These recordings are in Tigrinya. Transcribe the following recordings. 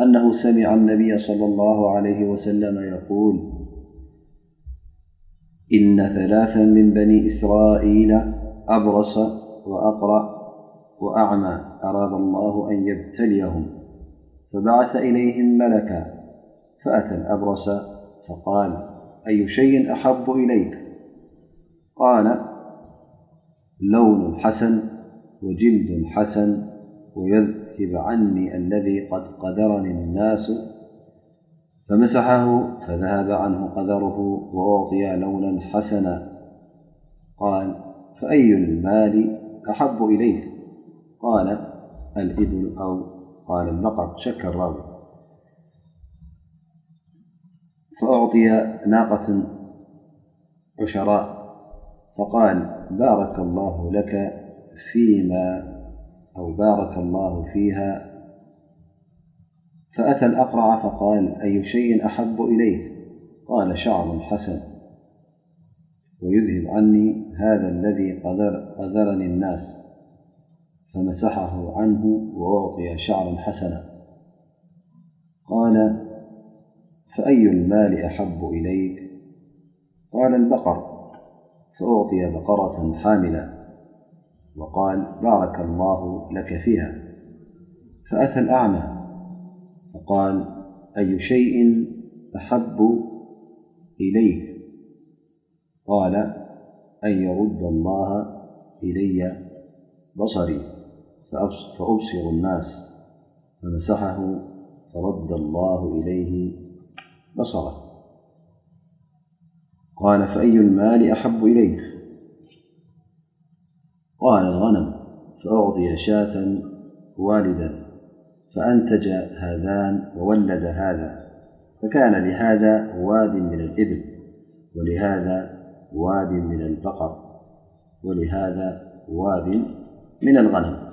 أنه سمع النبي - صلى الله عليه وسلم يقول إن ثلاثا من بني إسرائيل أبرس وأقرأ وأعمى أراد الله أن يبتليهم فبعث إليهم ملكا فأتل أبرس فقال أي شيء أحب إليك قال لون حسن وجلد حسن ويذ تب عني الذي قد قدرني الناس فمسحه فذهب عنه قذره وأعطي لولا حسنا قال فأي المال أحب إليه قال الابل أو قال المقر شك الراوي فأعطي ناقة عشراء فقال بارك الله لك فيما أو بارك الله فيها فأتى الأقرع فقال أي شيء أحب إليك قال شعر حسن ويذهب عني هذا الذي قذرني الناس فمسحه عنه وأعطي شعرا حسنا قال فأي المال أحب إليك قال البقر فأعطي بقرة حاملة وقال بارك الله لك فيها فأتى الأعمى فقال أي شيء أحب إليك قال أن يرد الله إلي بصري فأبصر الناس فمسحه فرد الله إليه بصر قال فأي المال أحب إليك قال الغنم فأعطي شاةا والدا فأنتج هذان وولد هذا فكان لهذا واد من الإبل ولهذا واد من البقر ولهذا واد من الغنم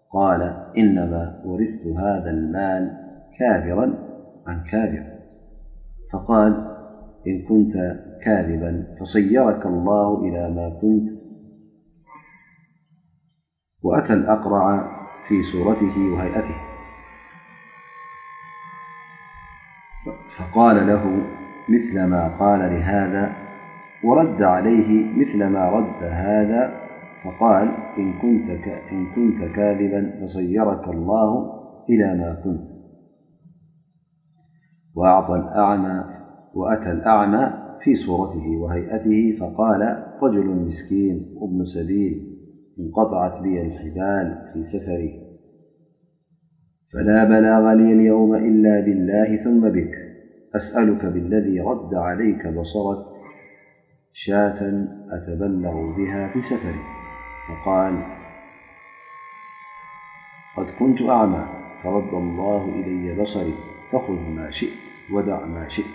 قال إنما ورثت هذا المال كاذرا عن كاذر فقال إن كنت كاذبا فصيرك الله إلى ما كنت وأتى الأقرع في سورته وهيئته فقال له مثلما قال لهذا ورد عليه مثلما رد هذا فقال إن كنت كاذبا فصيرك الله إلى ما كنت وأتى الأعمى في صورته وهيئته فقال رجل مسكين وابن سبيل انقطعت بي الحبال في سفره فلا بلاغ لي اليوم إلا بالله ثم بك أسألك بالذي رد عليك بصرك شاةا أتبلغ بها في سفره فقال قد كنت أعمى فرد الله إلي بصري فخذ ما شئت ودع ما شئت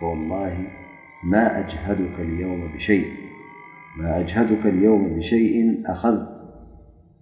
فوالله ما أجهدك اليوم بشيء أخذته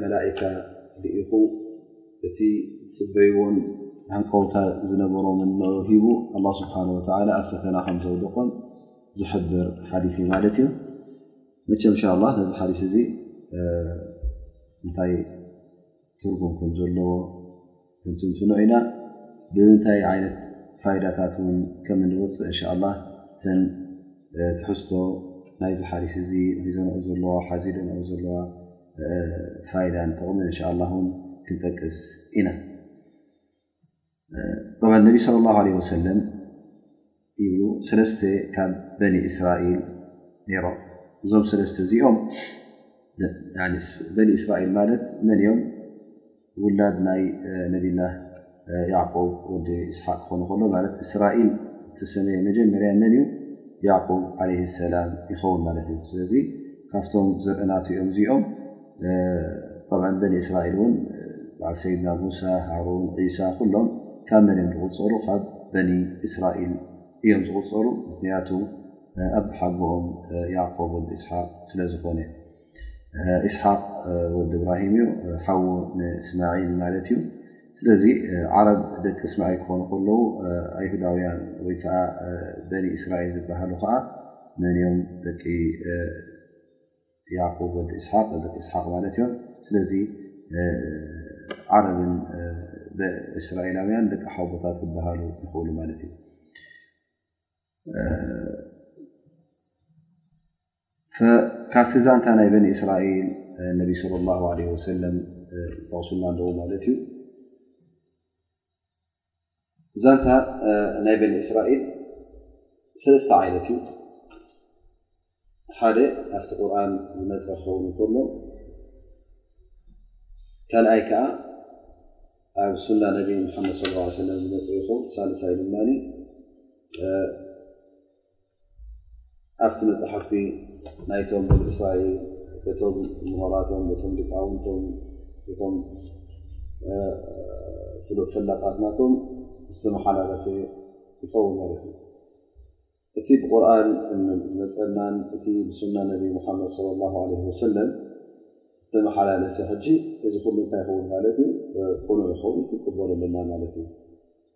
መላኢካ ልኢኹ እቲ ዝፅበይዎን ሃንቀውታ ዝነበሮምን ንዕኡ ሂቡ ኣላህ ስብሓን ወተዓላ ኣብ ፈተና ከም ዘውደቖም ዝሕብር ሓዲት እዩ ማለት እዩ መቸም እንሻ ላ ነዚ ሓዲስ እዚ እንታይ ትርጉም ከም ዘለዎ ክንትንትኖ ኢና ብምንታይ ዓይነት ፋይዳታት ውን ከም እንበፅእ እንሻ ኣላ እተን ትሕዝቶ ናይዚ ሓዲስ እዚ ሒዘንኦ ዘለዋ ሓዚለንኦ ዘለዋ ፋይዳን ጥቕምን እንሻ ኣላ ውን ክንጠቅስ ኢና ብ ነቢ ስለ ላሁ ለ ወሰለም ይብሉ ሰለስተ ካብ በኒ እስራኢል ነይሮም እዞም ሰለስተ እዚኦም በኒ እስራኢል ማለት መን እዮም ውላድ ናይ ነብላህ ያዕቁብ ወዲ እስሓቅ ክኾኑ ከሎ ማለት እስራኢል ዝተሰመየ መጀመርያ መን እዩ ያዕቁብ ዓለይሂ ሰላም ይኸውን ማለት እዩ ስለዚ ካብቶም ዘርእናቱ እዮም እዚኦም ጠብዓ በኒ እስራኤል እውን በዓል ሰይድና ሙሳ ሃሩን ዒሳ ኩሎም ካብ መን እዮም ዝቁፀሩ ካብ በኒ እስራኤል እዮም ዝቁፀሩ ምክንያቱ ኣብ ሓጎኦም ያዕቆብ ወዲ እስሓቅ ስለ ዝኮነ እስሓቅ ወዲ እብራሂም እዩ ሓዉ ንእስማዒል ማለት እዩ ስለዚ ዓረብ ደቂ እስማዒል ክኾኑ ከለዉ ኣይሁዳውያን ወይከዓ በኒ እስራኤል ዝበሃሉ ከዓ መን እዮም ደቂ ያዕቁብ ወዲ እስሓቅ ወልድ እስሓቅ ማለት እዮ ስለዚ ዓረብን እስራኤላውያን ደቂ ሓውቦታት ክበሃሉ ይኽእሉ ማለት እዩ ካብቲ ዛንታ ናይ በኒ እስራኤል ነቢ صለ ላه ለ ወሰለም ዝጠቅሱና ኣለዉ ማለት እዩ ዛንታ ናይ በኒ እስራኤል ሰለስተ ዓይነት እዩ ሓደ ኣብቲ ቁርን ዝመፀ ክኸውን ከሎ ካልኣይ ከዓ ኣብ ሱና ነቢ ሓመድ ስ ዝመፀ ይኸውን ሳልሳይ ድማ ኣብቲ መጻሕፍቲ ናይቶም በኒ እስራኤል በቶም ምሁራቶም በቶም ሊቃውንቶም በቶም ፍሉጥ ፈላጣት ናቶም ዝተመሓላለፈ ይኸውን ማለት እዩ። እቲ ብቁርን ዝመፀናን እቲ ብሱና ነቢ ሙሓመድ ሰለላሁ ዓለይሂ ወሰለም ዝተመሓላለፈ ሕጂ እዚ ኩሉ እንታይ ይኸውን ማለት እዩ ቅኑዕ ይኸውን ክንቅበሎ ኣለና ማለት እዩ።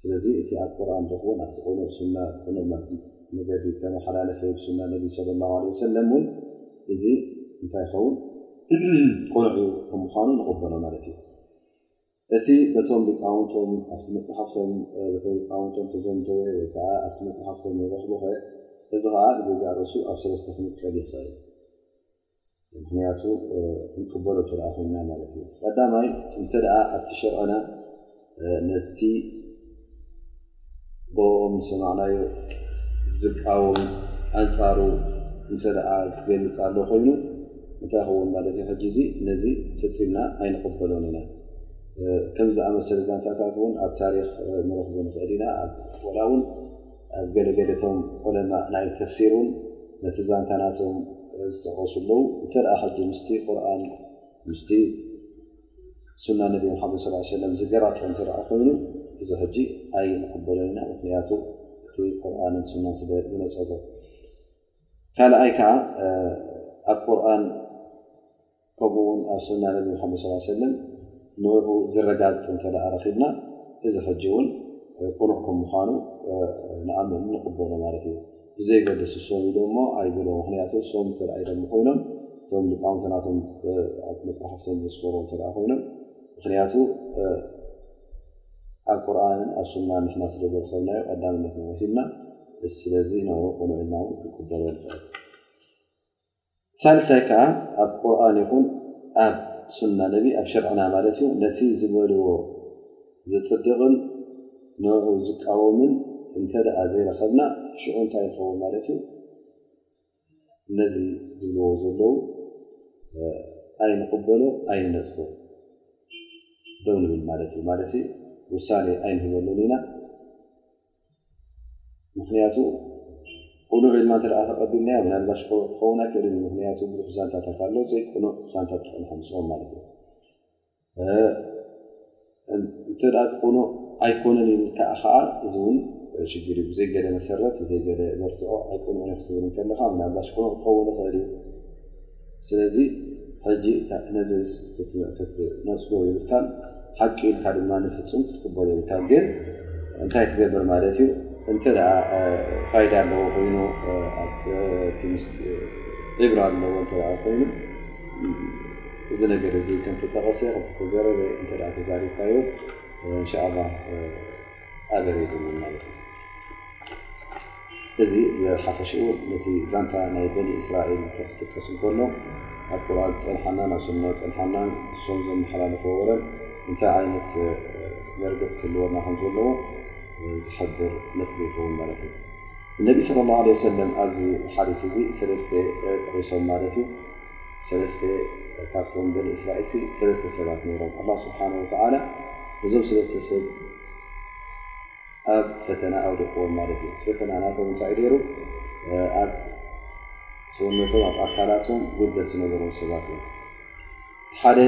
ስለዚ እቲ ኣብ ቁርኣን ንረኽቦን ኣብቲ ቅኑዕ ሱና ቅኑዕ መገዲ እተመሓላለፈ ብሱና ነቢ ሰለላሁ ዓለይሂ ወሰለም እውን እዚ እንታይ ይኸውን ቅኑዕ እዩ ከም ምዃኑ ንቕበሎ ማለት እዩ። እቲ በቶም ሊቃውንቶም ኣብቲ መጽሓፍቶም በቶም ሊቃውንቶም ተዘንተወ ወይ ከዓ ኣብቲ መጽሓፍቶም ንረኽቦኸ እዚ ከዓ ንገዛእ ርእሱ ኣብ ሰለስተ ክምቀል ይኽእል። ምኽንያቱ ክንቅበሎ እንተደኣ ኮይና ማለት እዩ። እቲ ቀዳማይ እንተደኣ ኣብቲ ሸርዕና ነቲ ብኦም ዝሰማዕናዮ ዝቃወም ኣንጻሩ እንተደኣ ዝገልጽ ኣሎ ኮይኑ እንታይ ይኸውን ማለት እዩ ሕጂ እዚ ነዚ ፈጺምና ኣይንቕበሎን ኢና። ከም ዝኣመሰለ ዛንታታት እውን ኣብ ታሪኽ ንረኽቦ ንኽእል ኢና። ወላ እውን። ኣብ ገለ ገለ እቶም ዑለማእ ናይ ተፍሲር ውን ነቲ ዛንታ ናቶም ዝጠቐሱ ኣለዉ። እንተ ሕጂ ምስቲ ቁርን ምስቲ ሱና ነቢ ሙሓመድ ስ ሰለም ዝገራጠ እንተ ኮይኑ እዚ ሕጂ ኣይንቕበሎን ኢና ምክንያቱ እቲ ቁርን ሱናን ስለ ዝነፀጎ። ካልኣይ ከዓ ኣብ ቁርን። ከምኡውን ኣብ ሱና ነቢ ሙሓመድ ስ ሰለም ንኡ ዝረጋግፅ እንተ ረኺብና እዚ ሕጂ እውን ቅኑዕ ከም ምኳኑ ንኣምን ንቕበሎ ማለት እዩ ብዘይገድስ ሶም ኢሎ እሞ ኣይብሎ ምክንያቱ ሶም እተ ኢሎም ኮይኖም እቶም ሊቃውንቲ ናቶም ኣብ መፅራሕፍቶም ዘስፈሮ እተ ኮይኖም ምክንያቱ ኣብ ቁርንን ኣብ ሱና ንሕና ስለ ዘረከብናዮ ቀዳምነት ንወሂብና ስለዚ ን ቅኑዕ ኢልና ውን ክንቅበሎ ንኽእል ሳልሳይ ከኣ ኣብ ቁርኣን ይኹን ኣብ ሱና ነቢ ኣብ ሽርዕና ማለት እዩ ነቲ ዝበልዎ ዘጽድቕን ንዑ ዝቃወምን እንተደኣ ዘይረኸብና ሽዑ እንታይ ንኸውን ማለት እዩ ነዚ ዝብልዎ ዘለዉ ኣይንቕበሎ ኣይንነጽጎ ደው ንብል ማለት እዩ ማለት ውሳኔ ኣይንህበሉን ኢና። ምኽንያቱ ቕኑዕ ኢልና እተ ተቐቢልናዮ ምናልባሽ ክኸውን ኣይክእልን እዩ ምክንያቱ ብዙሕ ዛንታታት ኣሎ ዘይቅኑዕ ዛንታት ዝፀንሐ ምስኦም ማለት እዩ እንተ ቅኑዕ ኣይኮነን ኢሉ ካ ከዓ እዚ እውን ሽግር እዩ ብዘይገለ መሰረት ብዘይገለ መርትዖ ኣይቅኑዕን ክትብል ከለካ ምናልባሽ ቅኑዕ ክኸውን ይኽእል እዩ ስለዚ ሕጂ ነዚ ክትነጽጎ የብልካን ሓቂ ኢልካ ድማ ፍጹም ክትቅበሎ የብልካ ግን እንታይ ትገብር ማለት እዩ እንተ ፋይዳ ኣለዎ ኮይኑ ዒብራ ኣለዎ ኮይኑ እዚ ነገር እዚ ከምተጠቐሰ ከምተዘረበ እተ ተዛሪብካዮ እንሻ ላ ኣበሪሁልና ኢኹም። እዚ ብሓፈሽኡ ነቲ ዛንታ ናይ በኒ እስራኤል ክጥቅስ እንከሎ ኣብ ቁርን ዝፀንሓና ናብ ሱና ዝፀንሓና ንሶም ዘመሓላለፈ ወረ እንታይ ዓይነት መርገፅ ክህልወና ከም ዘለዎ ዝሕብር ነጥቢ ይኸውን ማለት እዩ። እነቢ ስለ ላ ሰለም ኣብዚ ሓዲስ እዚ ሰለስተ ጠቂሶም ማለት እዩ። ሰለስተ ካብቶም በኒ እስራኤል ሰለስተ ሰባት ነይሮም ኣላ ስብሓን ወተዓላ እዞም ሰለስተ ሰብ ኣብ ፈተና ኣውደቅዎም ማለት እዩ ፈተና ናቶም እንታይ ነይሩ ኣብ ሰውነቶም ኣብ ኣካላቶም ጉድለት ዝነበሮም ሰባት እዮም ሓደ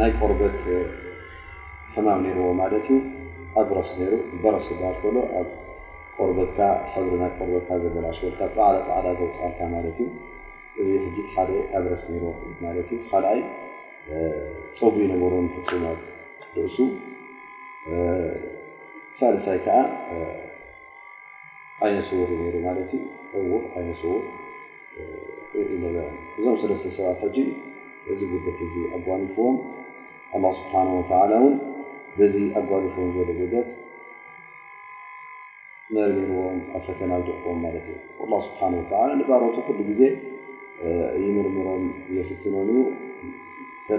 ናይ ቆርበት ሕማም ነይርዎ ማለት እዩ ኣብ ረስ ነይሩ በረስ ክበሃል ከሎ ቆርበትካ ሕብሪ ናይ ቆርበትካ ዘበላሽወልካ ጻዕዳ ጻዕዳ ዘውጽኣልካ ማለት እዩ እዚ ሕጂ ሓደ ኣብረስ ኔርዎ ማለት እዩ ካልኣይ ጸጉሪ ነበሮ ንፍጹም ኣብ ርእሱ ሳልሳይ ከዓ ዓይነ ስውር እዩ ነይሩ ማለት እዩ እውር ዓይነ ስውር ይርኢ ነበረ እዞም ሰለስተ ሰባት ሕጂ እዚ ጉደት እዚ ኣጓኒፍዎም ኣላ ስብሓን ወተዓላ እውን በዚ ኣጓኒፍዎም ዘሎ ጉደት መርሚርዎም ኣብ ፈተና ውድቕዎም ማለት እዩ ኣላ ስብሓን ወተላ ንባሮቱ ኩሉ ግዜ ይምርምሮም የፍትኖም እዩ እተ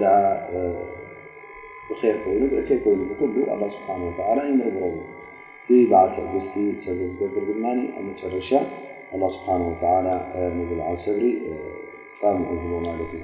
ብር ኮይኑ ብእከይ ኮይኑ ብኩሉ ኣላ ስብሓን ወተላ ይምርምሮም እዩ እቲ በዓል ትዕግስቲ ሰብሪ ዝገብር ድማ ኣብ መጨረሻ ኣላ ስብሓን ወተላ ንዝበዓል ሰብሪ ፃምኡ ይህቦ ማለት እዩ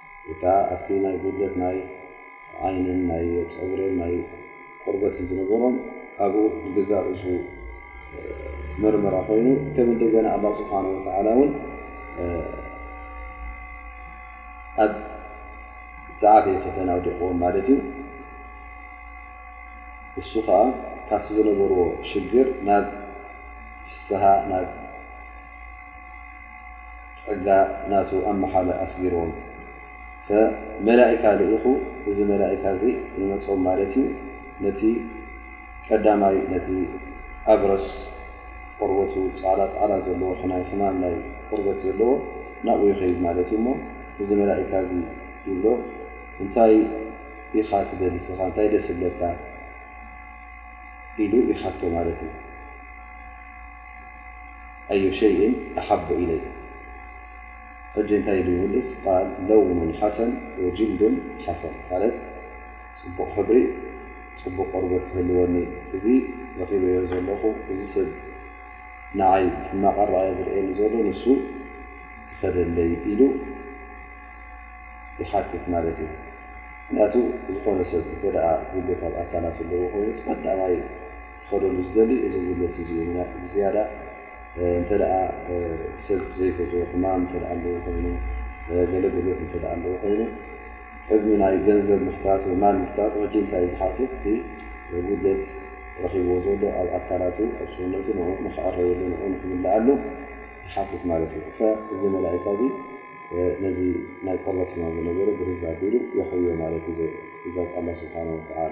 ወይ ከኣ ኣብቲ ናይ ጉድለት ናይ ዓይንን ናይ ጸጉርን ናይ ቆርበትን ዝነበሮም ካብኡ ብገዛእ ርእሱ መርመራ ኮይኑ ከም እንደገና ኣላህ ስብሓን ወተዓላ እውን ኣብ ዝዓበየ ፈተና ኣውዲቕዎም ማለት እዩ እሱ ከዓ ካብቲ ዝነበርዎ ሽግር ናብ ፍስሃ ናብ ጸጋ ናቱ ኣብ ምሓለ ኣስጊርዎም መላኢካ ልኢኹ እዚ መላኢካ እዚ ይመጾም ማለት እዩ ነቲ ቀዳማይ ነቲ ኣብረስ ቆርበቱ ጻዕዳ ጻዕዳ ዘለዎ ናይ ሕማም ናይ ቆርበት ዘለዎ ናብኡ ይኸይድ ማለት እዩ እሞ እዚ መላኢካ እዚ ይብሎ እንታይ ኢኻ ትደሊ ንስኻ እንታይ ደስ ዝብለካ ኢሉ ይሓቶ ማለት እዩ ኣዩ ሸይን ኣሓቡ ኢለይ ሕጂ እንታይ ኢሉ ይምልስ ቃል ለውኑን ሓሰን ወጅልዱን ሓሰን ማለት ፅቡቕ ሕብሪ ፅቡቕ ቆርበት ክህልወኒ እዚ ረኺበዮ ዘለኹ እዚ ሰብ ንዓይ ሕማቕ ኣረኣያ ዝርእየኒ ዘሎ ንሱ ይኸደለይ ኢሉ ይሓትት ማለት እዩ ምክንያቱ ዝኾነ ሰብ እተ ጉድለት ኣብ ኣካላት ዘለዎ ኮይኑ ተቀዳማይ ክኸደሉ ዝደሊ እዚ ጉድለት እዚ እዩ። ምኽንያቱ ብዝያዳ እንተ ሰብ ዘይፈትዎ ሕማም እተ ኣለዎ ኮይኑ ገለ ጉድለት እተ ኣለዎ ኮይኑ ዕድሚ ናይ ገንዘብ ምሕታት ወይ ማል ምሕታቱ ሕጂ እንታይ እዩ ዝሓትት እቲ ጉድለት ረኺብዎ ዘሎ ኣብ ኣካላቱ ኣብ ሰውነቱ ን ንክዕረየሉ ን ንክምልኣሉ ይሓትት ማለት እዩ። እዚ መላእካ እዚ ነዚ ናይ ቆርበት ሕማም ዝነበረ ብርዝ ኣቢሉ የሕውዮ ማለት እዩ ብትእዛዝ ኣላ ስብሓን ወተዓላ።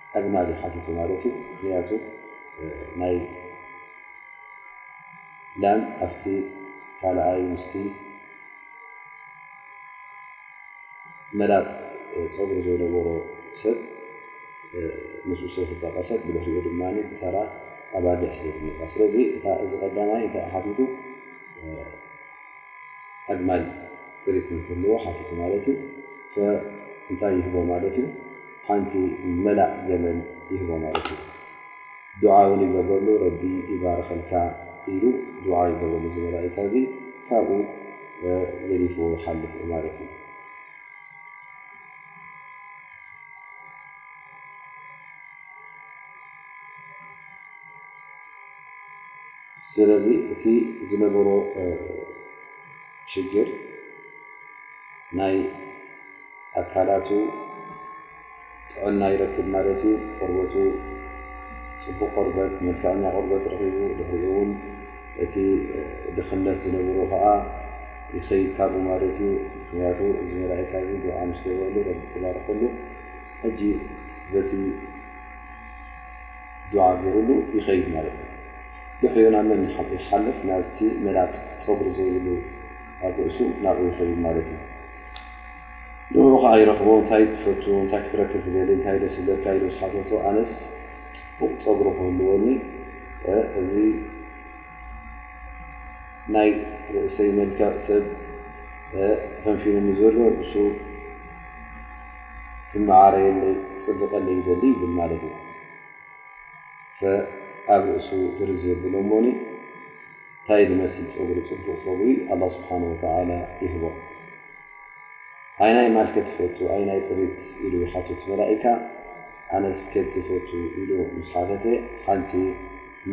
ኣግማል ይሓትቱ ማለት እዩ ምክንያቱ ናይ ላም ኣብቲ ካልኣይ ምስቲ መላጥ ፀጉሪ ዘይነበሮ ሰብ ምስ ሰ ተጠቀሰት ብድሕሪኡ ድማ ብተራ ኣባጊዕ ስለ ዝመፃ ስለዚ እዚ ቀዳማይ እንታይ ሓትቱ ኣግማል ጥሪት ንክህልዎ ሓቲቱ ማለት እዩ እንታይ ይህቦ ማለት እዩ ሓንቲ መላእ ገመል ይህቦ ማለት እዩ ድዓ ውን ይገብረሉ ረቢ ይባርኸልካ ኢሉ ድዓ ይገብረሉ እዚ መላእካ እዚ ካብኡ ገዲፍዎ ይሓልፍ ዩ ማለት እዩ ስለዚ እቲ ዝነበሮ ሽግር ናይ ኣካላቱ ጥዕና ይረክብ ማለት እዩ ቆርበቱ ፅቡቅ ቆርበት መልክዐኛ ቆርበት ረኪቡ ድሕሪኡ እውን እቲ ድክነት ዝነብሮ ከዓ ይከይድ ካብኡ ማለት እዩ ምክንያቱ እዚ መላእካ እዚ ድዓ ምስ ገበረሉ ረቢ ተባረከሉ ሕጂ በቲ ዱዓ ጌሩሉ ይኸይድ ማለት እዩ። ድሕሪኡ ናብ መን ይሓልፍ ናብቲ መላጥ ጸጉሪ ዘይብሉ ኣብ ርእሱ ናብኡ ይኸይድ ማለት እዩ። ንዑኡ ከኣ ይረኽቦ እንታይ ትፈቱ እንታይ ክትረክብ ትደሊ እንታይ ደስ ይብለካ ኢሉ ምስ ሓተቶ ኣነስ ጽቡቕ ጸጉሪ ክህልወኒ እዚ ናይ ርእሰይ መልክዕ ሰብ ፈንፊኑኒ ዘሎ ንሱ ክመዓረየለይ ክፅብቀለይ ይደሊ ይብል ማለት እዩ ኣብ ርእሱ ትርዝ የብሎ እሞኒ እንታይ ዝመስል ፀጉሪ ፅቡቅ ፀጉሪ ኣላ ስብሓን ወተላ ይህቦ ኣይናይ ማልከ ትፈቱ ኣይናይ ቅሪት ኢሉ ይሓትት መላእካ ኣነስ ከብ ትፈቱ ኢሉ ምስ ሓተተ ሓንቲ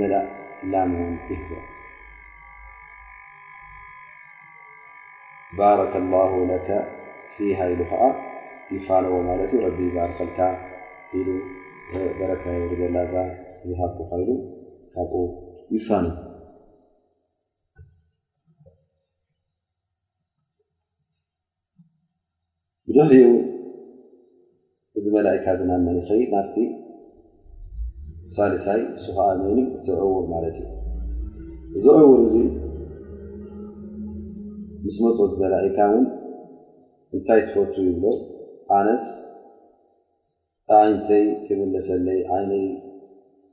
መላእ ላም ውን ይህቦ ባረከ ላሁ ለከ ፊሃ ኢሉ ከዓ ይፋነዎ ማለት እዩ ረቢ ይባርከልካ ኢሉ በረካ የውርደላ እዛ ዝሃብኩካ ኢሉ ካብኡ ይፋኖ ብድሕሪኡ እዚ መላካ እዚ ናብ መን ይኸይድ ናብቲ ሳልሳይ እሱ ከዓ መን ዩ እቲ ዕውር ማለት እዩ እዚ ዕውር እዚ ምስ መፁ እዚ መላካ ውን እንታይ ትፈቱ ይብሎ ኣነስ ኣዒንተይ ክምለሰለይ ዓይነይ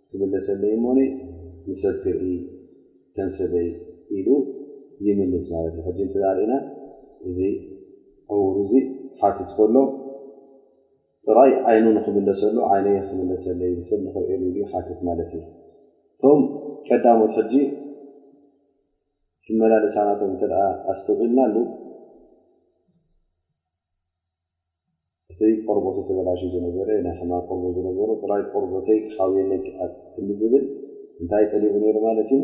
ክምለሰለይ እሞኒ ንሰብ ክርኢ ከም ሰበይ ኢሉ ይምልስ ማለት እዩ ሕጂ እንተ ርእና እዚ ዕዉር እዚ ክሓትት ከሎ ጥራይ ዓይኑ ንክምለሰሉ ዓይነይ ክምለሰለይ ንሰብ ንክርእየሉ ኢሉ ይሓትት ማለት እዩ እቶም ቀዳሞት ሕጂ ትመላለሳናቶም እተ ኣስተውዒልናሉ እተይ ቆርበቱ ተበላሽዩ ዝነበረ ናይ ሕማም ቆርበት ዝነበሮ ጥራይ ቆርበተይ ክሓውየለይ ክኣል ክንዲ ዝብል እንታይ ጠሊቡ ነይሩ ማለት እዩ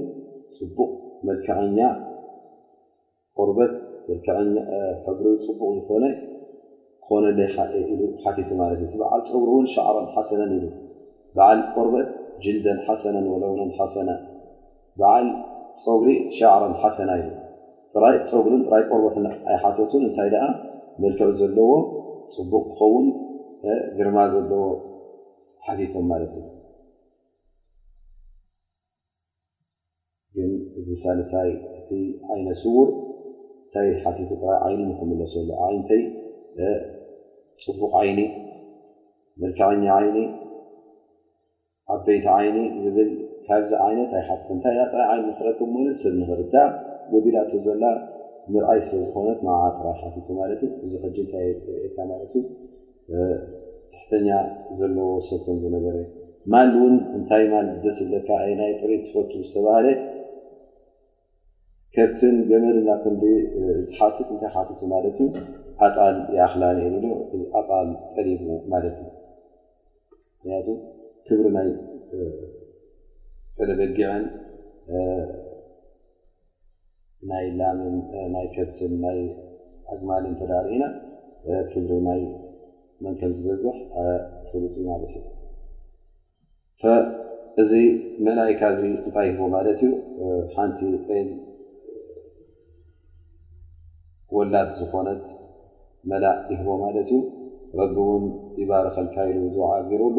ጽቡቕ መልክዐኛ ቆርበት መልክዐኛ ሕብሪ ጽቡቕ ዝኾነ ክኾነለይ ክኣል ኢሉ ሓቲቱ ማለት እዩ እቲ በዓል ጸጉሪ እውን ሻዕረን ሓሰነን ኢሉ በዓል ቆርበት ጅልደን ሓሰነን ወለውነን ሓሰነ በዓል ጸጉሪ ሻዕርን ሓሰና ኢሉ ጥራይ ጸጉርን ጥራይ ቆርበትን ኣይሓተቱን እንታይ ደኣ መልክዕ ዘለዎ ጽቡቕ ክኸውን ግርማ ዘለዎ ሓቲቶም ማለት እዩ። ግን እዚ ሳልሳይ እቲ ዓይነ ስውር እንታይ ሓቲቱ ጥራይ ዓይኑ ንኽምለሰሉ ኣዒንተይ ጽቡቕ ዓይኒ መልክዐኛ ዓይኒ ዓበይቲ ዓይኒ ዝብል ካብዚ ዓይነት ኣይሓትትን እንታይ እያ ጥራይ ዓይኒ ንክረክብ እሞኒ ሰብ ንክርዳእ ጎዲላቶ ዘላ ምርኣይ ስለ ዝኮነት ንዓዓ ጥራይ ሓቲተ ማለት እዩ እዚ ሕጂ እንታይ የርእየካ ማለት እዩ ትሕተኛ ዘለዎ ሰብ ከም ዝነበረ ማል ውን እንታይ ማል ደስ ዝብለካ ኣየናይ ጥሪት ትፈቱ ዝተባህለ። ከብትን ገመልን ናብ ክንዲ ዝሓትት እንታይ ሓቲቱ ማለት እዩ ኣጣል ይኣኽላን እየን ኢሉ ኣጣል ጠሊቡ ማለት እዩ ምክንያቱ ክብሪ ናይ ቀደበጊዕን ናይ ላምን ናይ ከብትን ናይ ኣግማል እተ ርኢና ክብሪ ናይ መን ከም ዝበዝሕ ፍሉጥ ማለት እዩ እዚ መላካ እዚ እታይ ዩ ማለት ዩ ሓንቲ ል ወላድ ዝኮነት መላእ ይህቦ ማለት ዩ ረቢ ውን ይባርከልካ ኢሉ ድዓ ገይሩሉ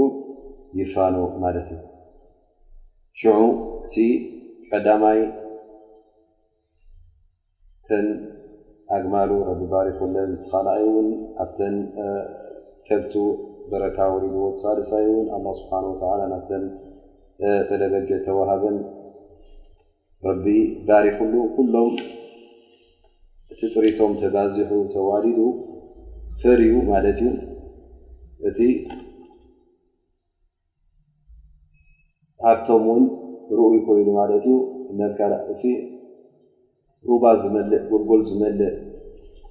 ይፋኖ ማለት እዩ ሽዑ እቲ ቀዳማይ እተን ኣግማሉ ረቢ ባሪኹለን እቲ ኻልኣይ ውን ኣብተን ከብቱ በረካ ወሪድዎ እቲ ሳልሳይ ውን ኣላህ ስብሓን ወተዓላ ናብተን ተደበጌ ተዋሃበን ረቢ ባሪኹሉ ኩሎም እቲ ጥሪቶም ተባዚሑ ተዋዲዱ ፈርዩ ማለት እዩ እቲ ሃብቶም ውን ርኡይ ኮይኑ ማለት እዩ መከራእሲ ሩባ ዝመልእ ጎልጎል ዝመልእ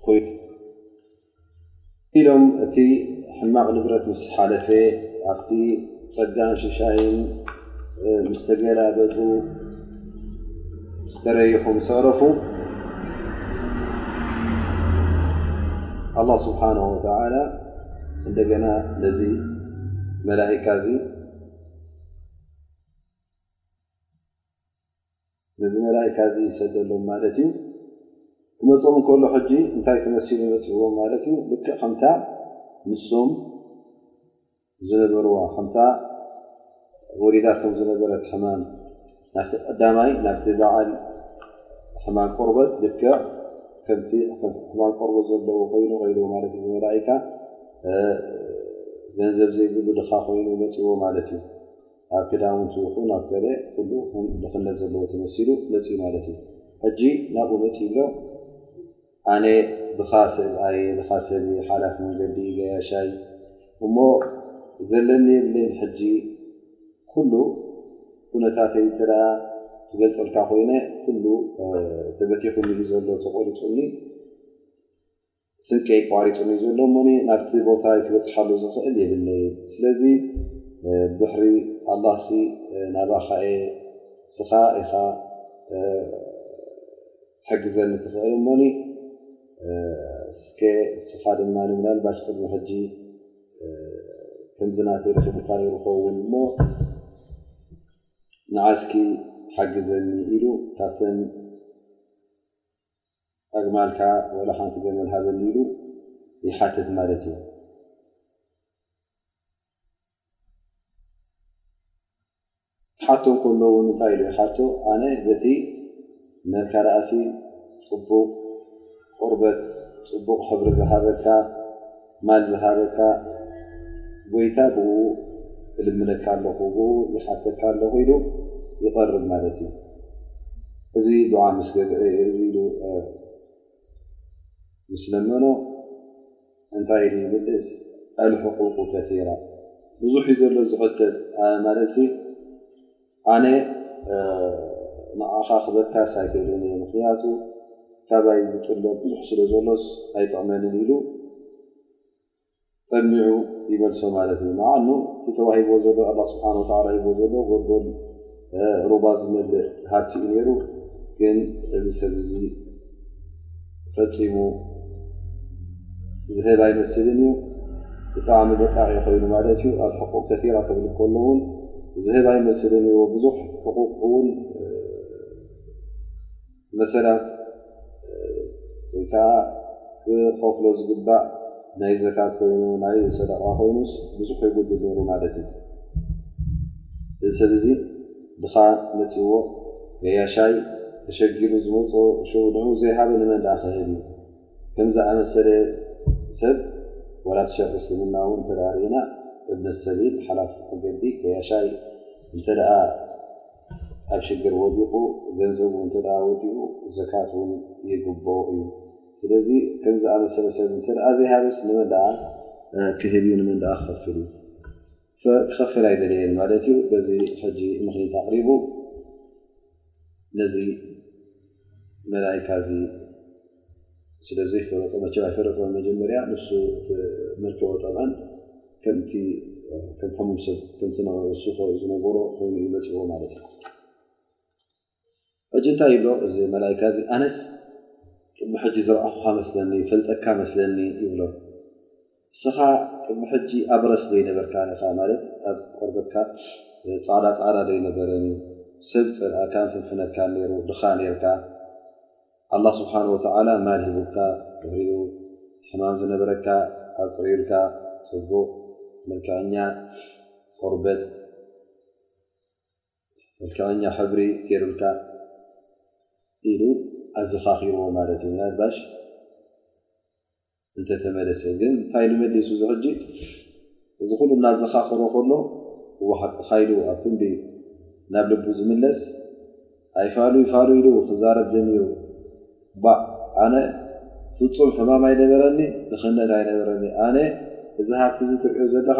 ኮይኑ ኢሎም እቲ ሕማቕ ንብረት ምስ ሓለፈ ኣብቲ ፀጋን ሽሻይን ምስተገላበጡ ተረይኹም ሰረፉ ኣላ ስብሓን ወተላ እንደገና ነዚ መላእካ እዚ ነዚ መላእካ እዚ ይሰደሎም ማለት እዩ ክመፅኦም ከሎ ሕጂ እንታይ ተመሲሉ መፅእዎም ማለት እዩ ልክዕ ከምታ ንሶም ዝነበርዋ ከምታ ወሪዳቶም ዝነበረት ሕማም ናብቲ ቀዳማይ ናብቲ በዓል ሕማም ቆርበት ልክዕ ከምቲ ሕማም ቆርበት ዘለዎ ኮይኑ ከይዱ ማለት እዩ ዝመላኢካ ገንዘብ ዘይብሉ ድኻ ኮይኑ መፂዎ ማለት እዩ ኣብ ክዳውንቱ ይኹን ኣብ ከለ ኩሉ ከም ድኽነት ዘለዎ ተመሲሉ መፂ ማለት እዩ ሕጂ ናብኡ መፂ ይብሎ ኣነ ድኻ ሰብ ኣየ ድኻ ሰብ ሓላፍ መንገዲ ገያሻይ እሞ ዘለኒ የብለይን ሕጂ ኩሉ ኩነታተይ እንተ ክገልጸልካ ኮይነ ኩሉ ተበቲኹኒ እዩ ዘሎ ተቆሪጹኒ ስንቀይ ቋሪጹኒ እዩ ዘሎ እሞ ናብቲ ቦታይ ክበጽሓሉ ዝኽእል የብለይን ስለዚ ብሕሪ ኣላ ሲ ናባኻየ ስኻ ኢኻ ክትሕግዘኒ ትኽእል እሞኒ እስከ እስኻ ድማ ምናልባሽ ቅድሚ ሕጂ ከምዚ ናተይ ረኺቡካ ነይሩ ኸውን እሞ ንዓ እስኪ ሓግዘኒ ኢሉ ካብተን ኣግማልካ ወላ ሓንቲ ገመል ሃበኒ ኢሉ ይሓትት ማለት እዩ። ሓቶ ከሎ ውን እንታይ ኢሉ ይሓቶ ኣነ በቲ መልካርኣሲ ፅቡቕ ቆርበት ፅቡቕ ሕብሪ ዝሃበካ ማል ዝሃበካ ጎይታ ብኡ እልምነካ ኣለኹ ብኡ ይሓተካ ኣለኹ ኢሉ ይቐርብ ማለት እዩ እዚ ዱዓ ምስ ገብአ እዚ ኢሉ ምስ ለመኖ እንታይ ኢሉ ይምልስ ኣልሕቁቁ ከራ ብዙሕ ዩ ዘሎ ዝሕተት ማለትሲ ኣነ ንዓኻ ክበካስ ኣይክእልን እየ ምክንያቱ ካባይ ዝጥለብ ብዙሕ ስለ ዘሎስ ኣይጥዕመንን ኢሉ ጠሚዑ ይመልሶ ማለት እዩ ዓ ተዋሂቦ ዘሎ ስብሓ ሂቦ ዘሎ ጎልጎል ሩባ ዝመልእ ሃብቲ እዩ ነይሩ ግን እዚ ሰብ እዚ ፈፂሙ ዝህብ ኣይመስልን እዩ ብጣዕሚ ደቃቂ ኮይኑ ማለት እዩ ኣብ ሕቁቅ ከራ ክብል ከሎ ውን ዝህብ ኣይመስልን እዎ ብዙሕ ሕቁቅ ውን መሰላት ወይ ከኣ ክኸፍሎ ዝግባእ ናይ ዘካት ኮይኑ ናይ ሰደቃ ኮይኑስ ብዙሕ ይጉድል ነይሩ ማለት እዩ። እዚ ሰብ እዚ ድኻ መጺዎ ገያሻይ ተሸጊሩ ዝመጾ ሽዑ ንዕኡ ዘይሃበ ንመን ደኣ ክህብ እዩ። ከም ዝኣመሰለ ሰብ ዋላ ኣብ ሸርዒ እስልምና እውን እንተ ርኢና እብነ ሰቢል ሓላፍ መገዲ ገያሻይ እንተ ኣብ ሽግር ወዲቁ ገንዘቡ እንተ ኣወዲኡ ዘካት ውን ይግበኦ እዩ ስለዚ ከምዝኣመሰለ ሰብ እንተ ዘይሃብስ ንመን ደኣ ክህብ እዩ ንመን ደኣ ክኸፍል እዩ ክኸፍል ኣይደለየን ማለት እዩ በዚ ሕጂ ምኽኒት ኣቕሪቡ ነዚ መላይካ እዚ ስለዘይፈለጦ መቸ ኣይፈለጦ መጀመርያ ንሱ መርከቦ ጠብ ከምቲ ከም ሕሙም ሰብ ከምቲ ንሱ ዝነበሮ ኮይኑ እዩ መፅዎ ማለት እዩ ሕጂ እንታይ ይብሎ እዚ መላይካ እዚ ኣነስ ቅድሚ ሕጂ ዝረኣኹካ መስለኒ ፈልጠካ መስለኒ ይብሎ ንስኻ ቅድሚ ሕጂ ኣብረስ ዶ ኣይነበርካን ኢኻ ማለት ኣብ ቆርበትካ ጻዕዳ ጻዕዳ ዶ ኣይነበረን እዩ ሰብ ይጸልኣካን ፍንፍነካን ነይሩ ድኻ ነርካ ኣላህ ስብሓን ወተዓላ ማል ሂቡካ ድሕሪኡ ሕማም ዝነበረካ ኣጽሪዩልካ ጽቡቕ መልክዐኛ ቆርበት መልክዐኛ ሕብሪ ገይሩልካ ኢሉ ኣዘኻኺርዎ ማለት እዩ ምናልባሽ እንተተመለሰ ግን እንታይ ኢሉ መሊሱ እዚ ሕጂ እዚ ኩሉ እናዘኻኸሮ ከሎ እዎ ሓቅኻ ኢሉ ኣብ ክንዲ ናብ ልቡ ዝምለስ ኣይፋሉይ ፋሉይ ኢሉ ክዛረብ ጀሚሩ ባእ ኣነ ፍፁም ሕማም ኣይነበረኒ ድኽነት ኣይነበረኒ ኣነ እዚ ሃብቲ እዚ ትሪኦ ዘለኻ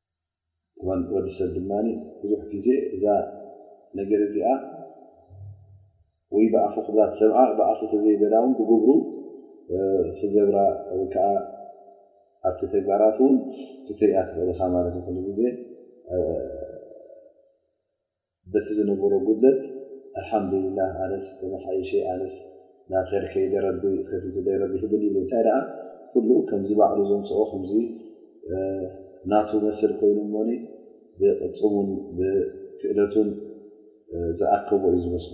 እዋን ወዲ ሰብ ድማ ብዙሕ ግዜ እዛ ነገር እዚኣ ወይ ብኣፉ ክብላ ትሰምዓ ብኣፉ ተዘይበላ ውን ብግብሩ ክገብራ ወይ ከዓ ኣብቲ ተግባራት ውን ክትሪኣ ትኽእል ኢኻ ማለት ዩ ኩሉ ግዜ በቲ ዝነበሮ ጉድለት ኣልሓምዲሊላህ ኣነስ ተመሓይሸ ኣነስ ናብ ኸይሪ ከይደ ረቢ ከፊቱለይ ረቢ ሂቡኒ ይብል እንታይ ደኣ ኩሉ ከምዚ ባዕሉ ዘምጽኦ ከምዚ ናቱ መስል ኮይኑ እሞኒ ብቅልጽሙን ብክእለቱን ዝኣከቦ እዩ ዝመስሎ።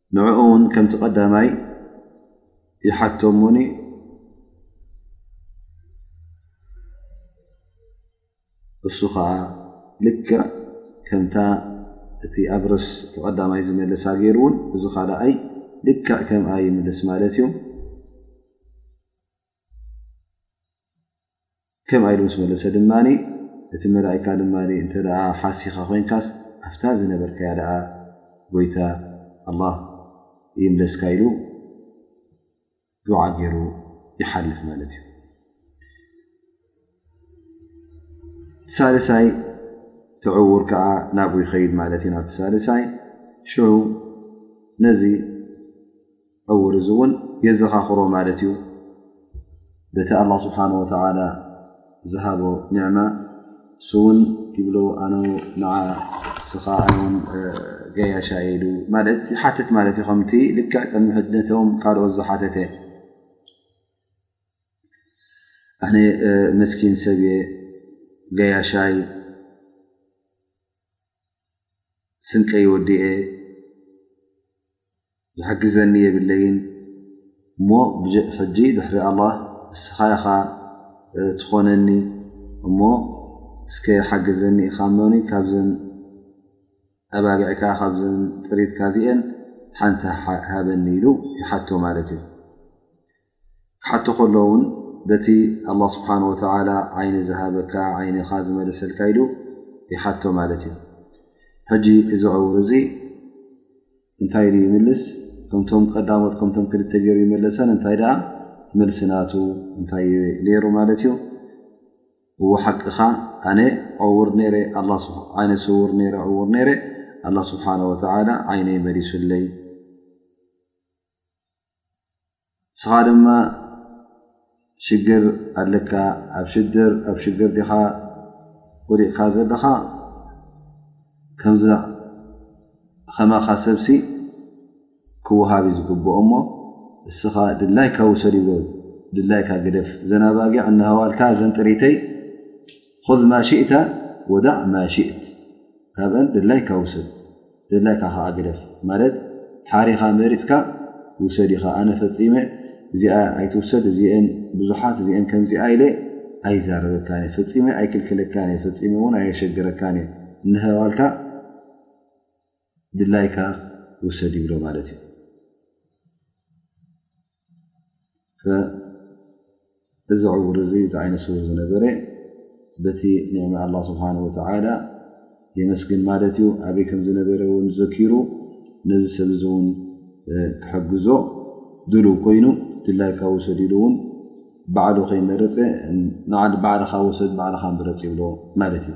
ንዕኡ ውን ከምቲ ቀዳማይ ይሓቶሙኒ እሱ ከዓ ልክዕ ከምታ እቲ ኣብርስ እቲ ቀዳማይ ዝመለሳ ገይሩ ውን እዚ ካልኣይ ልክዕ ከምኣ ይምልስ ማለት እዩ ከምኣ ኢሉ ምስ መለሰ ድማ እቲ መላካ ድማ እተ ሓሲኻ ኮይንካ ኣፍታ ዝነበርከያ ደኣ ጎይታ ኣላ ይምለስካ ኢሉ ዱዓ ገይሩ ይሓልፍ ማለት እዩ ሳልሳይ ትዕውር ከዓ ናብኡ ይኸይድ ማለት እዩ ናብቲ ሳልሳይ ሽዑ ነዚ ዕውር እዚ እውን የዘኻኽሮ ማለት እዩ በቲ ኣላ ስብሓን ወተዓላ ዝሃቦ ኒዕማ ስዉን ይብሎ ኣነ ንዓ ንስኻ ኣነውን ገያሻ እየ ኢሉ ማለት ይሓትት ማለት እዩ ከምቲ ልክዕ ቅድሚ ሕድነቶም ካልኦት ዝሓተተ ኣነ መስኪን ሰብ እየ ገያሻይ ስንቀይ ወዲኤ ዝሕግዘኒ የብለይን እሞ ሕጂ ድሕሪ ኣላ ንስኻ ኢኻ ትኾነኒ እሞ እስከ ሓግዘኒ ኢኻ እሞኒ ካብዘን ኣባጊዕካ ካብዘን ጥሪትካ እዚአን ሓንቲ ሃበኒ ኢሉ ይሓቶ ማለት እዩ። ክሓቱ ከለዉ ውን በቲ ኣላህ ስብሓን ወተዓላ ዓይኒ ዝሃበካ ዓይኒኻ ዝመለሰልካ ኢሉ ይሓቶ ማለት እዩ ሕጂ እዚ ዕውር እዚ እንታይ ኢሉ ይምልስ ከምቶም ቀዳሞት ከምቶም ክልተ ገይሩ ይመለሰን እንታይ ደኣ መልስናቱ እንታይ ነይሩ ማለት እዩ እዎ ሓቅኻ ኣነ ዕውር ነረ ዓይነ ስውር ነረ ዕውር ነረ ኣላ ስብሓን ወተዓላ ዓይነይ መሊሱለይ ንስኻ ድማ ሽግር ኣለካ ኣብ ሽግር ዲኻ ወዲቕካ ዘለኻ ከማኻ ሰብሲ ክወሃብ ዩ ዝግብኦ እሞ ንስኻ ድላይካ ውሰድ ይብሎ ድላይካ ግደፍ ዘናባጊዕ እናሃዋልካ ዘንጥሪተይ ኹዝ ማ ሽእተ ወዳዕ ማ ሽእት ካብአን ደላይካ ውሰድ ደላይካ ኸዓ ግደፍ ማለት ሓሪኻ መሪፅካ ውሰድ ኢኻ ኣነ ፈፂመ እዚኣ ኣይትውሰድ እዚአን ብዙሓት እዚአን ከምዚኣ ኢለ ኣይዛረበካን እየ ፈፂመ ኣይክልክለካን እየ ፈፂመ እውን ኣየሸግረካን እየ እናተባሃልካ ድላይካ ውሰድ ይብሎ ማለት እዩ እዚ ዕውር እዚ እዚ ዓይነ ስውር ዝነበረ በቲ ኒዕማ ኣላ ስብሓን ወተዓላ የመስግን ማለት እዩ ኣበይ ከም ዝነበረ እውን ዘኪሩ ነዚ ሰብ እዚ እውን ክሕግዞ ድል ኮይኑ ድላይ ካብ ውሰድ ኢሉ እውን ባዕሉ ከይመረፀ ባዕልኻ ውሰድ ባዕልኻ ምረፅ ይብሎ ማለት እዩ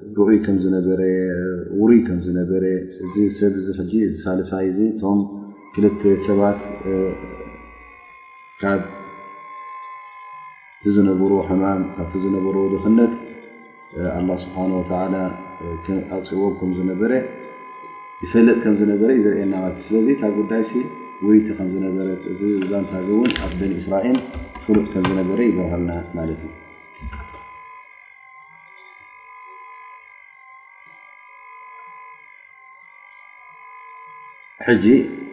ርኡይ ከም ዝነበረ ውሩይ ከም ዝነበረ እዚ ሰብ እዚ ሕጂ እዚ ሳልሳይ እዚ እቶም ክልተ ሰባት ካብ ዝነበርዎ ሕማም ካብቲ ዝነበርዎ ድኽነት ኣላ ስብሓን ወተላ ኣውፅዎም ከም ዝነበረ ይፈልጥ ከም ዝነበረ እዩ ዘርእየና ማለት ስለዚ ካብ ጉዳይ ሲ ውይቲ ከም ዝነበረ እዚ ዛንታ እዚ እውን ኣብ በኒ እስራኤል ፍሉጥ ከም ዝነበረ ይገብረልና ማለት እዩ ሕጂ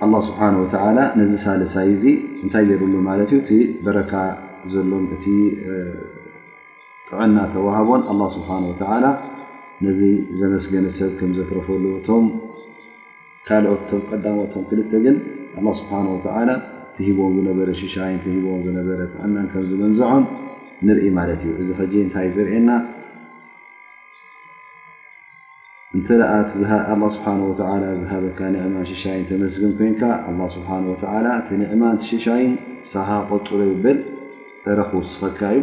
ኣላ ስብሓን ወተላ ነዚ ሳልሳይ እዚ እንታይ ገይሩሉ ማለት እዩ እቲ በረካ ዘሎን እቲ ጥዕና ተዋህቦን ኣላ ስብሓን ወተላ ነዚ ዘመስገነ ሰብ ከም ዘትረፈሉ እቶም ካልኦት ቶም ቀዳሞቶም ክልተ ግን ኣላ ስብሓን ወተዓላ ትሂቦም ዝነበረ ሽሻይን ትሂቦም ዝነበረ ጥዕናን ከም ዝመንዝዖም ንርኢ ማለት እዩ እዚ ሕጂ እንታይ ዘርእየና እንተ ደኣ ኣላ ስብሓን ወተዓላ ዝሃበካ ንዕማን ሽሻይን ተመስግን ኮይንካ ኣላ ስብሓን ወተዓላ እቲ ንዕማን ሽሻይን ሳኻ ቆፅሎ ይበል ዕረ ክውስኸካ እዩ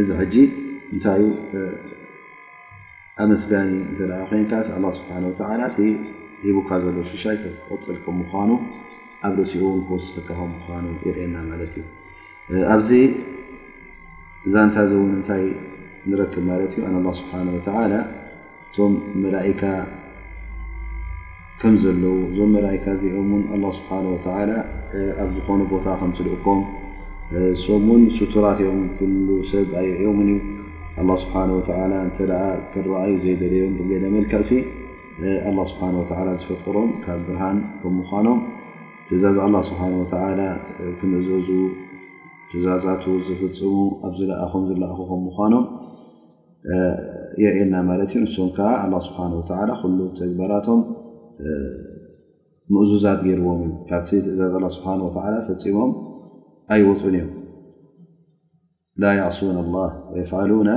እዚ ሕጂ እንታይ ኣመስጋኒ እተ ኮንካ ኣ ስብሓ ወላ እቲ ሂቡካ ዘሎ ሽሻይ ክቕፅል ከም ምኳኑ ኣብ ርእሲኡ ውን ክወስፈካ ከም ምኳኑ ይርእየና ማለት እዩ ኣብዚ ዛንታ እዚ እውን እንታይ ንረክብ ማለት እዩ ኣነ ስብሓ ወላ እቶም መላካ ከም ዘለዉ እዞም መላካ እዚኦም ን ኣላ ስብሓን ወተላ ኣብ ዝኾነ ቦታ ከም ፅልእኮም ሶም ውን ስቱራት እዮም ኩሉ ሰብ ኣይርእዮምን እዩ ኣላ ስብሓን ወተላ እንተ ክረኣዩ ዘይደለዮም ብገለ መልክዕሲ ኣላ ስብሓን ወተላ ዝፈጠሮም ካብ ብርሃን ከም ምዃኖም ትእዛዝ ኣላ ስብሓን ወተላ ክምእዘዙ ትእዛዛቱ ዝፍፅሙ ኣብ ዝለኣኹም ዝለኣኹ ከም ምዃኖም የርእየና ማለት እዩ ንሶም ከዓ ኣላ ስብሓን ወተላ ኩሉ ተግባራቶም ምእዙዛት ገይርዎም እዩ ካብቲ ትእዛዝ ኣላ ስብሓን ወተላ ፈፂሞም ኣይወፁን እዮም ላ ያዕሱን ኣላ ወየፍዓሉና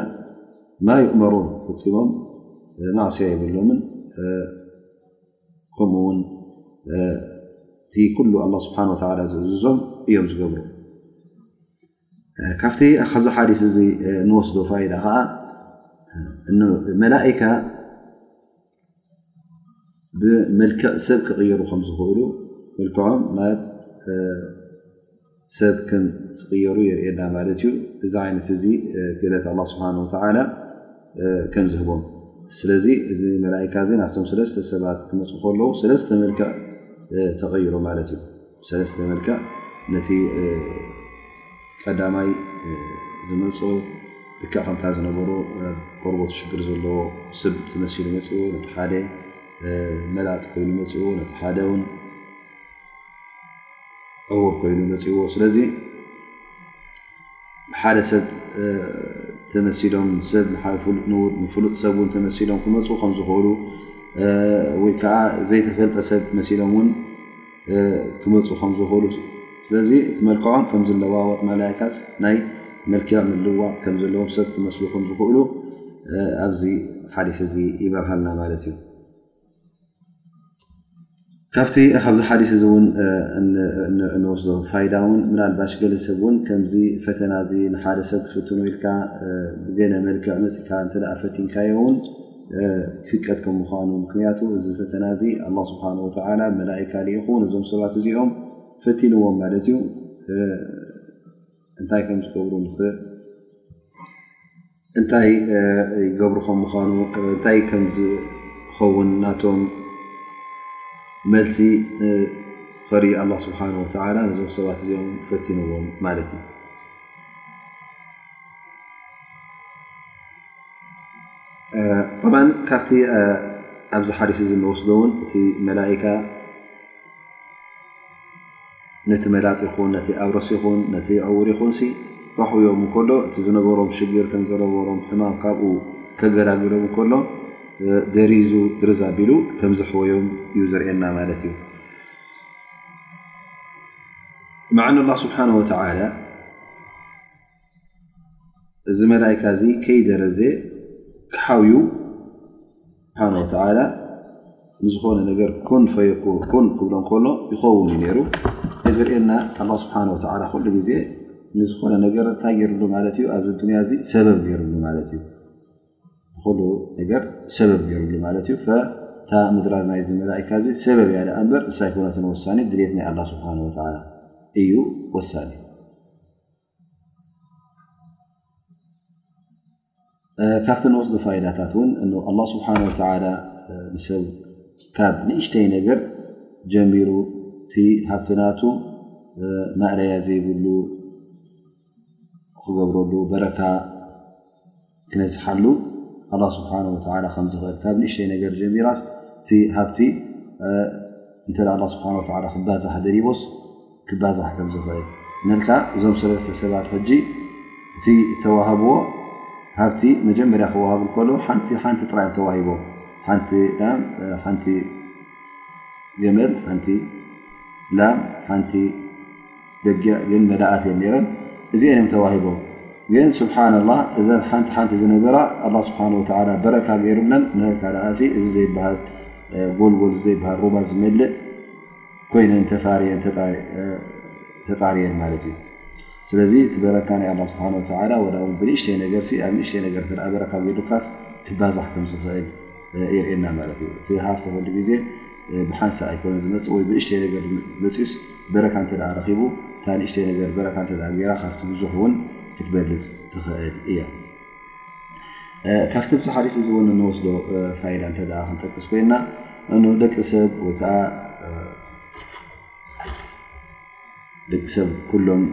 ማ ይእመሩን ፈፂሞም ማእስያ የብሎምን ከምኡ ውን እቲ ኩሉ ኣላ ስብሓን ወተላ ዝእዝዞም እዮም ዝገብሩ ካብቲ ካብዚ ሓዲስ እዚ ንወስዶ ፋይዳ ከዓ መላእካ ብመልክዕ ሰብ ክቕይሩ ከም ዝኽእሉ መልክዖም ናብ ሰብ ከም ዝቕየሩ የርእየና ማለት እዩ። እዚ ዓይነት እዚ ክእለት ኣላ ስብሓን ወተዓላ ከም ዝህቦም ስለዚ እዚ መላእካ እዚ ናብቶም ሰለስተ ሰባት ክመፁ ከለዉ ሰለስተ መልክዕ ተቐይሩ ማለት እዩ። ብሰለስተ መልክዕ ነቲ ቀዳማይ ዝመፆ ልክዕ ከምታ ዝነበሮ ቆርበቱ ሽግር ዘለዎ ስብ ተመሲሉ መፅእዎ ነቲ ሓደ መላጥ ኮይኑ መፅእዎ ነቲ ሓደ ውን ዕዉር ኮይኑ መፅእዎ ስለዚ ሓደ ሰብ ተመሲሎም ሰብ ሓደ ፍሉጥ ንቡር ንፍሉጥ ሰብ ውን ተመሲሎም ክመፁ ከም ዝኽእሉ ወይ ከዓ ዘይተፈልጠ ሰብ መሲሎም ውን ክመፁ ከም ዝኽእሉ ስለዚ እቲ መልክዖም ከም ዝለዋወጥ ማለይካስ ናይ መልክዕ ምልውዋጥ ከም ዘለዎም ሰብ ክመስሉ ከም ዝኽእሉ ኣብዚ ሓዲስ እዚ ይበርሃልና ማለት እዩ። ካብቲ ካብዚ ሓዲስ እዚ እውን እንወስዶ ፋይዳ እውን ምናልባሽ ገለ ሰብ እውን ከምዚ ፈተና እዚ ንሓደ ሰብ ክትፍትኖ ኢልካ ብገለ መልክዕ መፂእካ እንተድኣ ፈቲንካዮ እውን ክፍቀድ ከም ምዃኑ ምኽንያቱ እዚ ፈተና እዚ ኣላ ስብሓን ወተዓላ መላኢካ ልኢኹ ነዞም ሰባት እዚኦም ፈቲንዎም ማለት እዩ እንታይ ከም ዝገብሩ ንኽእ እንታይ ይገብሩ ከም ምዃኑ እንታይ ከም ዝኸውን ናቶም መልሲ ፈሪ ኣላ ስብሓን ወተላ ነዞም ሰባት እዚኦም ፈቲንዎም ማለት እዩ ጠማ ካብቲ ኣብዚ ሓዲስ እዚ ንወስዶ እውን እቲ መላእካ ነቲ መላጥ ይኹን ነቲ ኣብረስ ይኹን ነቲ ዕውር ይኹን ሲ ረሕውዮም እንከሎ እቲ ዝነበሮም ሽግር ከም ዘነበሮም ሕማም ካብኡ ከገላግሎም እንከሎ ደሪዙ ድርዝ ኣቢሉ ከም ዘሕወዮም እዩ ዘርእየና ማለት እዩ መዓ ንላ ስብሓን ወተዓላ እዚ መላእካ እዚ ከይደረዘ ሓውዩ ስብሓን ወተዓላ ንዝኾነ ነገር ኩን ፈየኩን ኩን ክብሎ ከሎ ይኸውን እዩ ነይሩ። እዚ ዘርእየና ኣላህ ስብሓን ወተዓላ ኩሉ ግዜ ንዝኾነ ነገር እንታይ ገይሩሉ ማለት እዩ ኣብዚ ኣዱንያ እዚ ሰበብ ገይሩሉ ማለት እዩ። ንኹሉ ነገር ሰበብ ገይሩሉ ማለት እዩ። እታ ምድራ ናይዚ መላእካ እዚ ሰበብ እያ ደኣ እምበር ንሳ ኣይኮነትን ወሳኒት ድልየት ናይ ኣላህ ስብሓን ወተዓላ እዩ ወሳኒ። ካብቲ ንወስዶ ፋይዳታት ውን ኣላ ስብሓን ወተላ ንሰብ ካብ ንእሽተይ ነገር ጀሚሩ እቲ ሃብቲናቱ ማእለያ ዘይብሉ ክገብረሉ በረካ ክነዝሓሉ ኣላ ስብሓን ወላ ከም ዝኽእል ካብ ንእሽተይ ነገር ጀሚራስ እቲ ሃብቲ እንተ ኣላ ስብሓን ወላ ክባዛሕ ደሪቦስ ክባዛሕ ከም ዝኽእል መልካ እዞም ሰለስተ ሰባት ሕጂ እቲ እተዋህብዎ ሃብቲ መጀመርያ ክዋሃብ ከሎ ሓንቲ ሓንቲ ጥራይ እዮም ተዋሂቦም ሓንቲ ገመል ሓንቲ ላም ሓንቲ በጊዕ ግን መዳኣት እየን ነረን እዚአን እዮም ተዋሂቦም ግን ስብሓና ላ እዘ ሓንቲ ሓንቲ ዝነበራ ኣላ ስብሓን ወተላ በረካ ገይሩለን ነካ ደኣሲ እዚ ዘይበሃል ጎልጎል ዘይበሃል ሩባ ዝመልእ ኮይነን ተፋርየን ተጣርየን ማለት እዩ ስለዚ እቲ በረካ ናይ ኣላ ስብሓን ወተላ ወላ ውን ብንእሽተይ ነገር ኣብ ንእሽተይ ነገር በረካ ዘይዱካስ ክባዛሕ ከምዝኽእል የርእና ማለት እዩ እቲ ሃፍቲ ክሉ ግዜ ብሓንሳእ ኣይኮነን ዝመፅእ ወይ ብንእሽተይ ነገር መፂኡስ በረካ እንተ ረኪቡ እታ ንእሽተይ ነገር በረካ እተ ገይራ ካብቲ ብዙሕ እውን ክትበልፅ ትኽእል እያ ካብቲ ሓዲስ እዚ እውን እንወስዶ ፋይዳ እተ ክንጠቅስ ኮይና ደቂ ሰብ ወይከዓ ደቂ ሰብ ኩሎም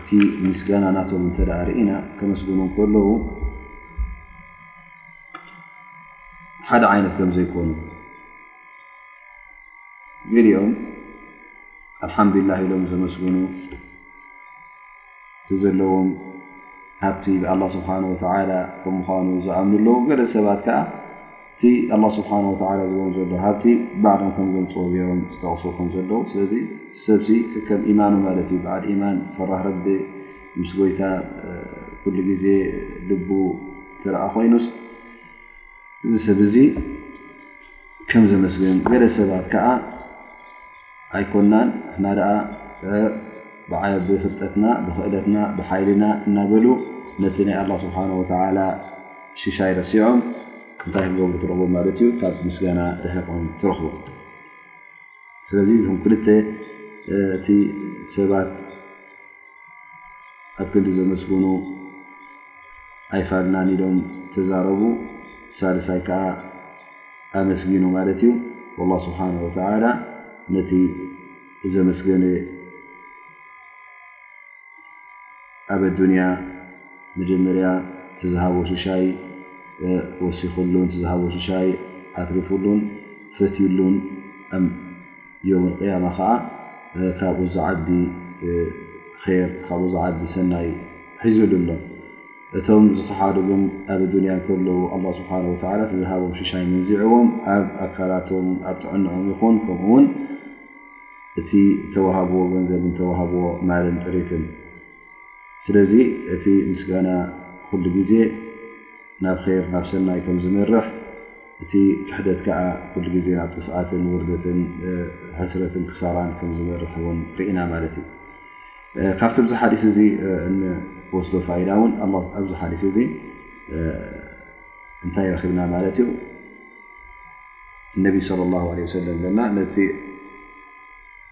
እቲ ምስጋና ናቶም እተ ርኢና ከመስግኑ ከለዉ ሓደ ዓይነት ከምዘይኮኑ ገሊኦም ኣልሓምዱላ ኢሎም ዘመስግኑ እቲ ዘለዎም ሃብቲ ብኣላ ስብሓን ወተላ ከም ምኳኑ ዝኣምኑ ኣለዉ ገለ ሰባት ከዓ እቲ ኣላ ስብሓን ወተላ ዝቦም ዘሎ ሃብቲ ባዕሎም ከም ዘምፅዎ ገይሮም ዝጠቕሱ ከም ዘለዉ ስለዚ ሰብሲ ከከም ኢማኑ ማለት እዩ በዓል ኢማን ፈራህ ረቢ ምስ ጎይታ ኩሉ ግዜ ልቡ ተረኣ ኮይኑስ እዚ ሰብ እዚ ከም ዘመስገን ገለ ሰባት ከኣ ኣይኮናን ንሕና ደኣ ብፍልጠትና ብክእለትና ብሓይልና እናበሉ ነቲ ናይ ኣላ ስብሓን ወተዓላ ሽሻይ ረሲዖም እንታይ ክገብሩ ትረኽቦም ማለት እዩ ካብ ምስጋና ርሒቆም ትረኽቦ ስለዚ እዞም ክልተ እቲ ሰባት ኣብ ክንዲ ዘመስግኑ ኣይፋልናን ኢሎም ተዛረቡ ሳልሳይ ከዓ ኣመስጊኑ ማለት እዩ ላ ስብሓን ወተላ ነቲ ዘመስገነ ኣብ ኣዱንያ መጀመርያ ትዝሃቦ ሽሻይ ወሲክሉን ትዝሃቦ ሽሻይ ኣትሪፍሉን ፈትዩሉን ዮም ኣልቅያማ ከዓ ካብኡ ዝዓቢ ር ካብኡ ዝዓቢ ሰናይ ሒዙሉ ኣሎ እቶም ዝኸሓዱ ግን ኣብ ዱንያ ከለዉ ኣላ ስብሓን ወተላ ዝሃቦም ሽሻይ መንዚዕዎም ኣብ ኣካላቶም ኣብ ጥዕንኦም ይኹን ከምኡ ውን እቲ ተዋሃብዎ ገንዘብን ተዋሃብዎ ማልን ጥሪትን ስለዚ እቲ ምስጋና ኩሉ ግዜ ናብ ር ናብ ሰናይ ከም ዝመርሕ እቲ ክሕደት ከኣ ኩሉ ግዜ ናብ ጥፍኣትን ውርደትን ሕስረትን ክሳራን ከም ዝመርሕ እውን ርኢና ማለት እዩ። ካብቲ ኣብዚ ሓዲስ እዚ እንወስዶ ፋይዳ እውን ኣብዚ ሓዲስ እዚ እንታይ ረኺብና ማለት እዩ ነቢ ስለ ላ ለ ሰለም ድማ ነቲ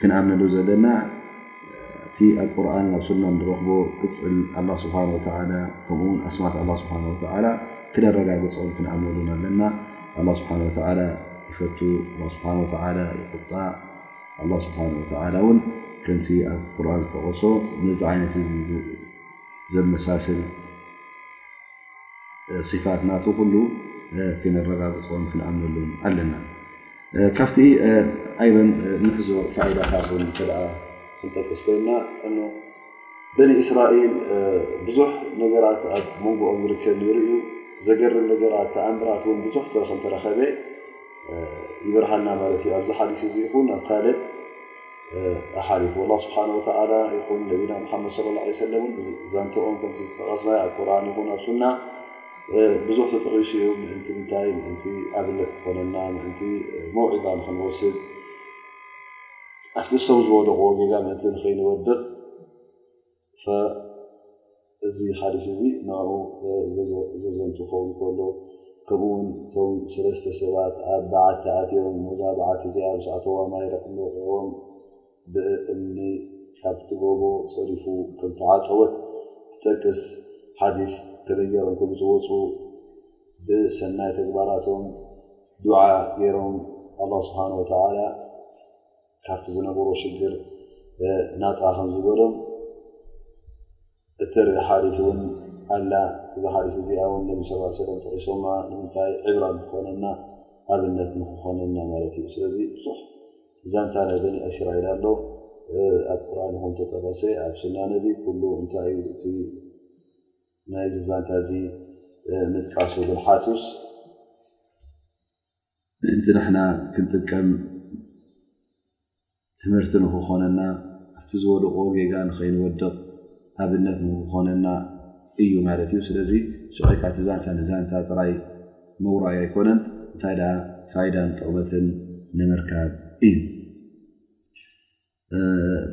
ክንኣምነሉ ዘለና እቲ ኣብ ቁርን ኣብ ሱና ንረኽቦ ቅፅል ኣላ ስብሓ ወላ ከምኡውን ኣስማት ኣላ ስብሓ ወላ ክነረጋግፆን ክንኣምነሉን ኣለና ኣላ ስብሓ ወላ ይፈቱ ኣ ስብሓ ወላ ይቁጣ ኣላ ስብሓ ወላ እውን ከምቲ ኣብ ቁርን ዝተቐሶ ነዚ ዓይነት እ ዘመሳስል ሲፋት ናቱ ኩሉ ክነረጋግፆን ክንኣምነሉን ኣለና። ካብቲ ኣይ ንሕዞ ፋይዳታት ውን እተ ክንጠቅስ ኮይና እ በኒ እስራኤል ብዙሕ ነገራት ኣብ መንጎኦም ዝርከብ ነይሩ እዩ ዘገርም ነገራት ተኣምራት ን ብዙሕ ከምተረኸበ ይበርሃና ማለት እዩ ኣብዚ ሓሊስ እዚ ይኹን ኣብ ካልእ ሓሊፉ ላ ስብሓን ወተላ ይኹን ነቢና ሓመድ ለ ላ ሰለም ዛንትኦም ከም ዝጠቐስና ኣብ ቁርን ይኹን ኣብ ሱና ብዙሕ ተጠቂሱ እዩ ምእንቲ ምንታይ ምእንቲ ኣብነት ክኾነና ምእንቲ መውዒዛ ንክንወስድ ኣብቲ ሰው ዝወደቑዎ ጌጋ ምእንቲ ንክይንወድቕ እዚ ሓዲስ እዚ ንዕኡ ዘዘንቱ ክኸውን ከሎ ከምኡ ውን እቶም ሰለስተ ሰባት ኣብ በዓቲ ኣትዮም ነዛ በዓቲ እዚኣ ምስ ኣተዋ ማይ ረቂዎም ብእምኒ ካብቲ ጎቦ ፀዲፉ ከም ተዓፀወት ትጠቅስ ሓዲስ ከመይ ገይሮም ከም ዝወፁ ብሰናይ ተግባራቶም ዱዓ ገይሮም ኣላህ ስብሓን ወተዓላ ካብቲ ዝነበሮ ሽግር ናፃ ከምዝበሎም እተርኢ ሓዲት እውን ኣላ እዛ ሓዲት እዚኣ ውን ነቢ ስ ሰለም ጠቂሶማ ንምንታይ ዕብራ ንክኾነና ኣብነት ንክኾነና ማለት እዩ ስለዚ ብዙሕ ዛንታ ናይ በኒ እስራኤል ኣሎ ኣብ ቁርን ይኹን ተጠቐሰ ኣብ ሱና ነቢ ኩሉ እንታይ እዩ እቲ ናይዚ ዛንታ እዚ ምጥቃሱ ብልሓቱስ ምእንቲ ንሕና ክንጥቀም ትምህርቲ ንክኾነና ኣብቲ ዝወደቑ ጌጋ ንኸይንወድቕ ኣብነት ንክኾነና እዩ ማለት እዩ ስለዚ ሽቐይካ ትዛንታ ንዛንታ ጥራይ ምውራይ ኣይኮነን እንታይ ደኣ ፋይዳን ጥቕመትን ንምርካብ እዩ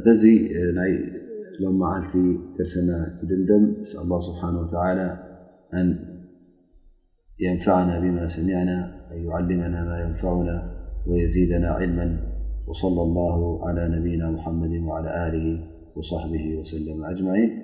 بزيلوما علت درسنا دند نسأل الله سبحانه وتعالى أن ينفعنا بما سمعنا وأن يعلمنا ما ينفعنا ويزيدنا علما وصلى الله على نبينا محمد وعلى آله وصحبه وسلم أجمعين